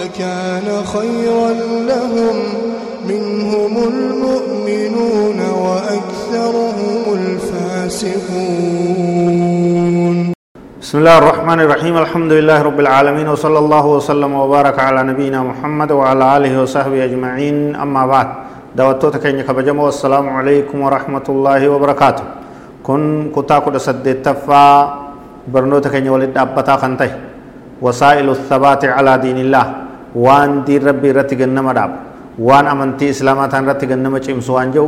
لكان خيرا لهم منهم المؤمنون وأكثرهم الفاسقون. بسم الله الرحمن الرحيم. الحمد لله رب العالمين وصلى الله وسلم وبارك على نبينا محمد وعلى آله وصحبه أجمعين. أما بعد دواتوتا كينيا كبجم والسلام عليكم ورحمة الله وبركاته. كن كتا كدا سدد تفا برنوتا كينيا ولد أبتا خنته وسائل الثبات على دين الله وان دين ربي رتي جنما داب وان أمنتي إسلامات رتي جنما چمسو وانجو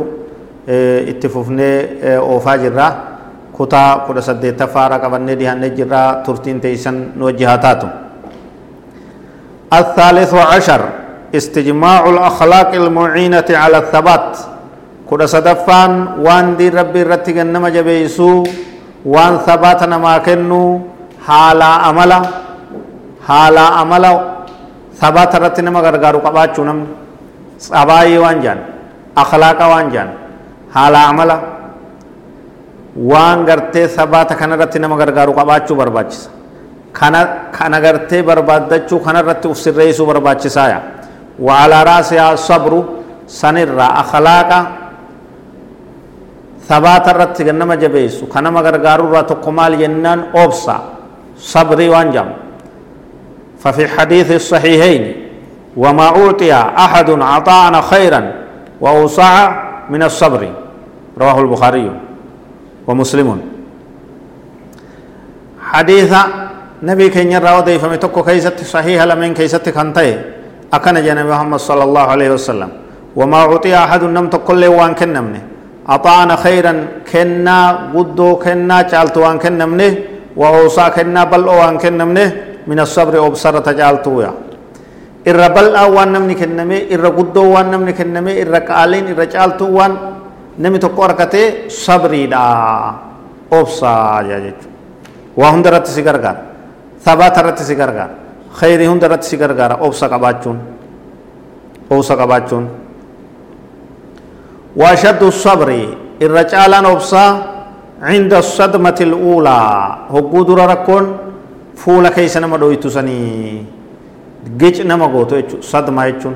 اتفوفني اوفا جرا kutaa kudha saddeettaffaara qabannee dhiyaannee jirra turtiin teeysan nu wajji haa taatu. الثالث عشر استجماع الأخلاق المعينة على الثبات كل صدفان وان دي ربي رتي نما جبيسو وان ثبات نما كنو حالا عملا حالا عملا ثبات رتي نما غرغارو قباچو نم صباي وان جان أخلاق وان جان حالا عملا waan gartee sabaata kanarratti nama gargaaru qabaachuu barbaachisa kana kana gartee barbaaddachuu kanarratti uf sirreessuu barbaachisaaya waalaa raasiyaa sabru sanirraa akhlaaqa sabaata irratti nama jabeessu kan nama gargaarurraa tokko maal jennaan obsa sabrii waan jedhamu ففي حديث الصحيحين وما أعطي أحد عطاء خيرا وأوسع من الصبر. رواه البخاري ومسلم. حديث نبي كين يرى وديف متوكو كيست صحيح لمن كيست كنتي أكن جنب محمد صلى الله عليه وسلم. وما أعطي أحد نم تقول وان كنمني أطعنا خيرا كنا قدو كنا چالتو وان كنمني وأوصى كنا بل وان كنمني من الصبر أبصرة جالتو يا irra bal'aa waan namni kenname irra guddoo waan namni kenname irra qaaliin irra caaltuu waan namni tokko harkatee sabriidha obsaa jechuudha waa hunda irratti si gargaara sabaata irratti si gargaara khayrii hunda irratti si gargaara obsa qabaachuun obsa qabaachuun وأشد الصبر الرجالان أبصا عند الصدمة الأولى هقود ركون فولا كيس نما دويتو سني جيش نما غوتو صدمة يجون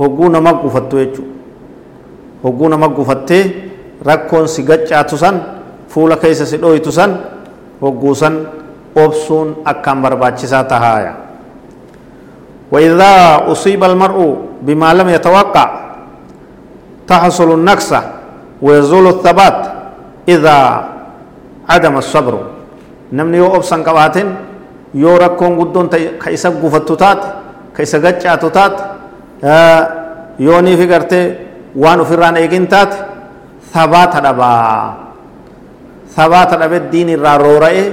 هقو نما قفتو يجون hogguu nama gufattee rakkoon si gaccaatu san fuula keessa si dhoytu san hogguu san obsuun akkaan barbaachisaa tahaaya. وإذا أصيب المرء بما لم يتوقع تحصل النكسة ويزول الثبات إذا عدم الصبر نمني يو أبسن قباتين يو ركون قدون كيسا قفتو تات كيسا قجعتو تات يوني في قرتي waan ofirraan eegin taate sabaata dhabaa sabaata dhabe diin irraa roora'e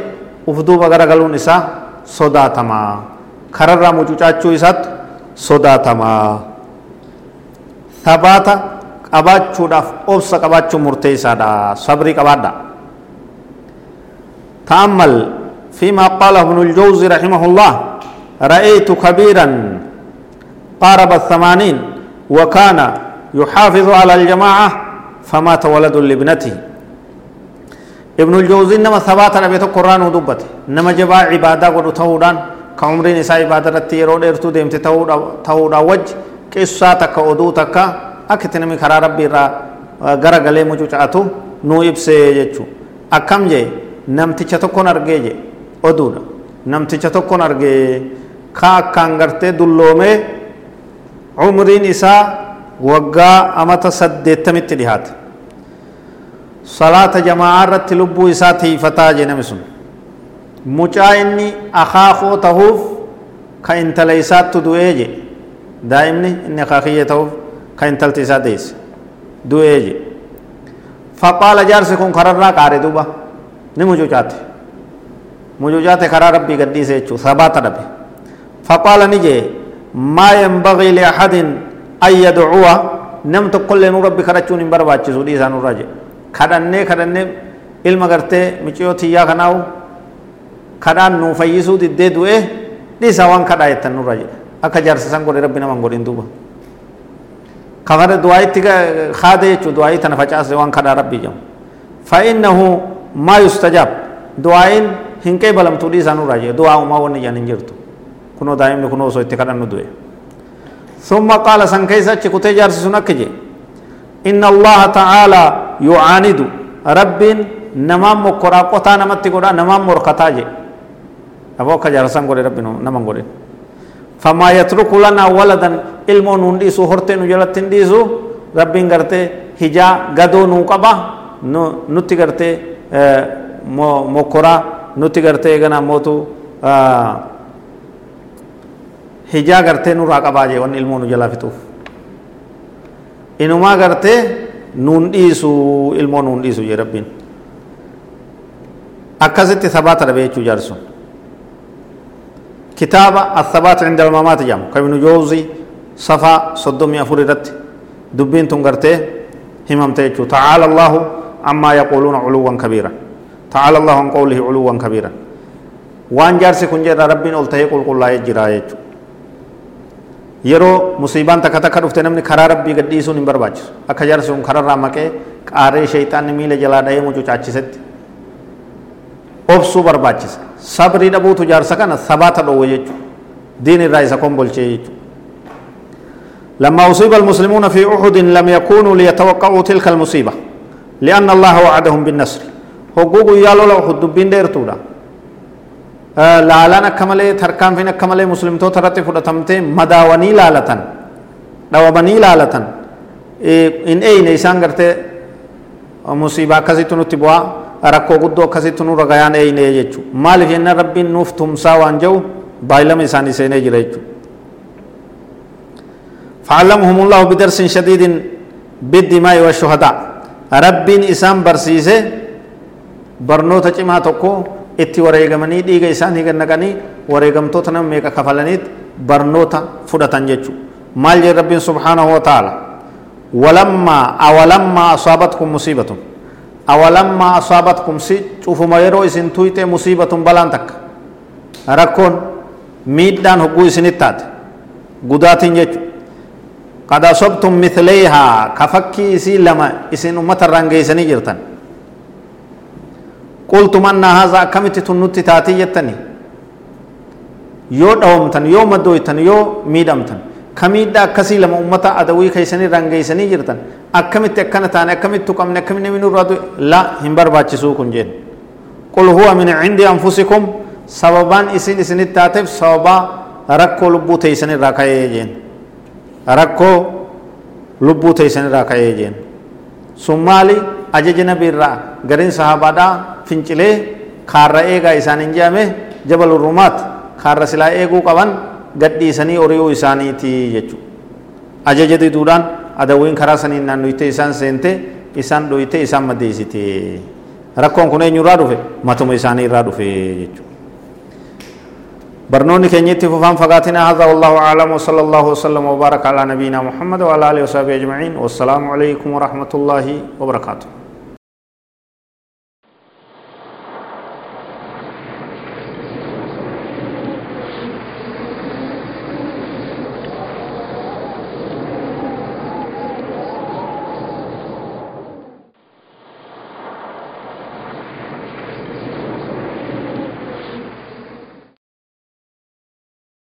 uf duuba garagaluun isaa sodaatamaa kararraa mucucaachuu isaatti sodaatamaa sabaata qabaachuudhaaf obsa qabaachuun murteessaadha sabrii qabaadha تأمل فيما قاله ابن الجوزي رحمه الله رأيت كبيرا قارب الثمانين وكان يحافظ على الجماعة فمات ولد لابنته. ابن الجوزي نما ثبات نبي القرآن ودبته. نما جبا عبادة قد تهودان كعمرين إسا عبادة رتي يرو ديرتو ديمتي تهودا وج قصة تكا ودو تكا أكت نمي خرا ربي را غرا غلي مجوچاتو نو إبسي جيچو أكم جي نمتيچا تكون أرگي جي. ودودا نمتيچا تكون أرگي كا كانغرتي دلومي عمرين إسا waggaa amata saddeettamitti dhihaate salaata jamaa irratti lubbuu isaa tiifataa jedhame sun mucaa inni akaakoo tahuuf ka intala isaattu du'ee jedhe daa'imni inni akaakiyya tahuuf ka intalti isaa deesse du'ee jedhe faqaala jaarsi kun kararraa qaare duba ni mucucaate mucucaate karaa rabbii gadhiise jechuu sabaata dhabe faqaala ni jee maa yanbagii li ahadin أن يدعو نم تقول لنو ربي كرچون ان برباچسو دي سانو راجه كدنه كدنه ilma gartee miciyoo tiyyaa kanaawu kadhaan nuu fayyisuu diddee du'e dhiisa waan kadhaa jettan nurra jedhe akka jaarsa san godhe rabbi naman godhin duuba kafara du'aayitti haade jechuu du'aayii tana facaase waan kadhaa rabbii jedhamu fa'innahu maa yustajaab du'aayin hin qeebalamtuu dhiisaa nurraa jedhe du'aa umaa wanni jedhan hin jirtu kunoo daa'imni kunoo osoo itti kadhannu du'e ثم قال سن كيسا كتي جارس سنك إن الله تعالى يعاند رب نمام مكرا قطا نمت قدا نمام مرقتا جي أبو كجارسان قولي رب نمام قولي فما يترك لنا ولدا علم ننديسو هرتي نجلت تنديسو رب غرتي هجا غدو نوقبا نتي غرتي مكرا نتي غرتي غنا موتو hijaa gartee nurraa qabaa jee wanni ilmoo nu jalaa fixuuf inumaa gartee nuun dhiisu ilmoo nuun dhiisu jee rabbiin akkasitti sabaata dhabe jechuu jaarsun kitaaba athabaat cinda almamaati jedhamu kan ibnu joozii safaa soddomii afur irratti dubbiin tun gartee himamte jechuu tacaala allahu ammaa yaquuluuna culuwan kabiira تعالى الله عن قوله علوا كبيرا. وان جارسي كن جرى ربي نول تهي قل قل لاي جرى يرو مصيبان تكا تكا رفتنا من خرار ربي قديسون ان برباج أكا جارسي ان خرار راما كي قاري شيطان نميل جلا دائي مجو چاچي ست. أوبسو برباج سبري نبو تجار سکان ثباتا دو جي دين الرائي سكون بول چي لما أصيب المسلمون في أحد لم يكونوا ليتوقعوا تلك المصيبة. لأن الله وعدهم بالنصر. يالو لو حد بين ديرتودا laalaan akka malee tarkaanfiin akka malee muslimtoota irratti fudhatamtee madaawanii laalatan dhawabanii laalatan in eeyne isaan gartee musiibaa akkasitti nutti bu'aa rakkoo guddoo akkasitti nurra gayaan eeyne jechuu maaliif jennaan rabbiin nuuf tumsaa waan jedhu baay'ilama isaanii seenee jira jechuu فعلمهم الله بدرس شديد بالدماء والشهداء ربين إسام برسيسه برنوتا جماعة تقو itti wareegamanii dhiiga isaanii gannaqanii wareegamtoota nama meeqa kafalaniit barnoota fudhatan jechuudha maal jee rabbiin subhaanahu wa ta'ala walammaa awalammaa asaabatkum musiibatun awalammaa asaabatkum si cufuma yeroo isin tuyxee musiibatun balaan takka rakkoon miidhaan hogguu isinit taate gudaatiin jechuudha qad asabtum mithleehaa ka fakkii isii lama isin ummata irraan geeysanii jirtan قلت من هذا كمت تنوتي تاتي يتني؟ يو دومتن يو مدويتن يو ميدمتن كميدا كسي لما أمتا أدوي كيسني رنگيسني جرتن. أكمت أكنا تان أكمت تكمن أكمن من رادو؟ لا همبر باتشسو كنجين قل هو من عند أنفسكم سببان إسن إسن التاتف سببا ركو لبو تيسن راكاية جين. ركو لبو تيسن راكاية جين. سمالي أججنا بيرا غرين صحابادا fincilee kaarra eegaa isaan hin jeame jabal rumaat kaarra silaa eeguu qaban gadhiisanii ori'uu isaaniiti jechuudha ajaja diduudhaan adawwiin karaa saniin naannoyte isaan seente isaan dhoyte isaan madeessite rakkoon kun eenyurraa dhufe matuma isaanii irraa dhufe jechuudha. برنوني كنيتي ففان فقاتنا هذا والله أعلم وصلى الله وسلم وبارك على نبينا محمد وعلى آله وصحبه أجمعين والسلام عليكم ورحمة الله وبركاته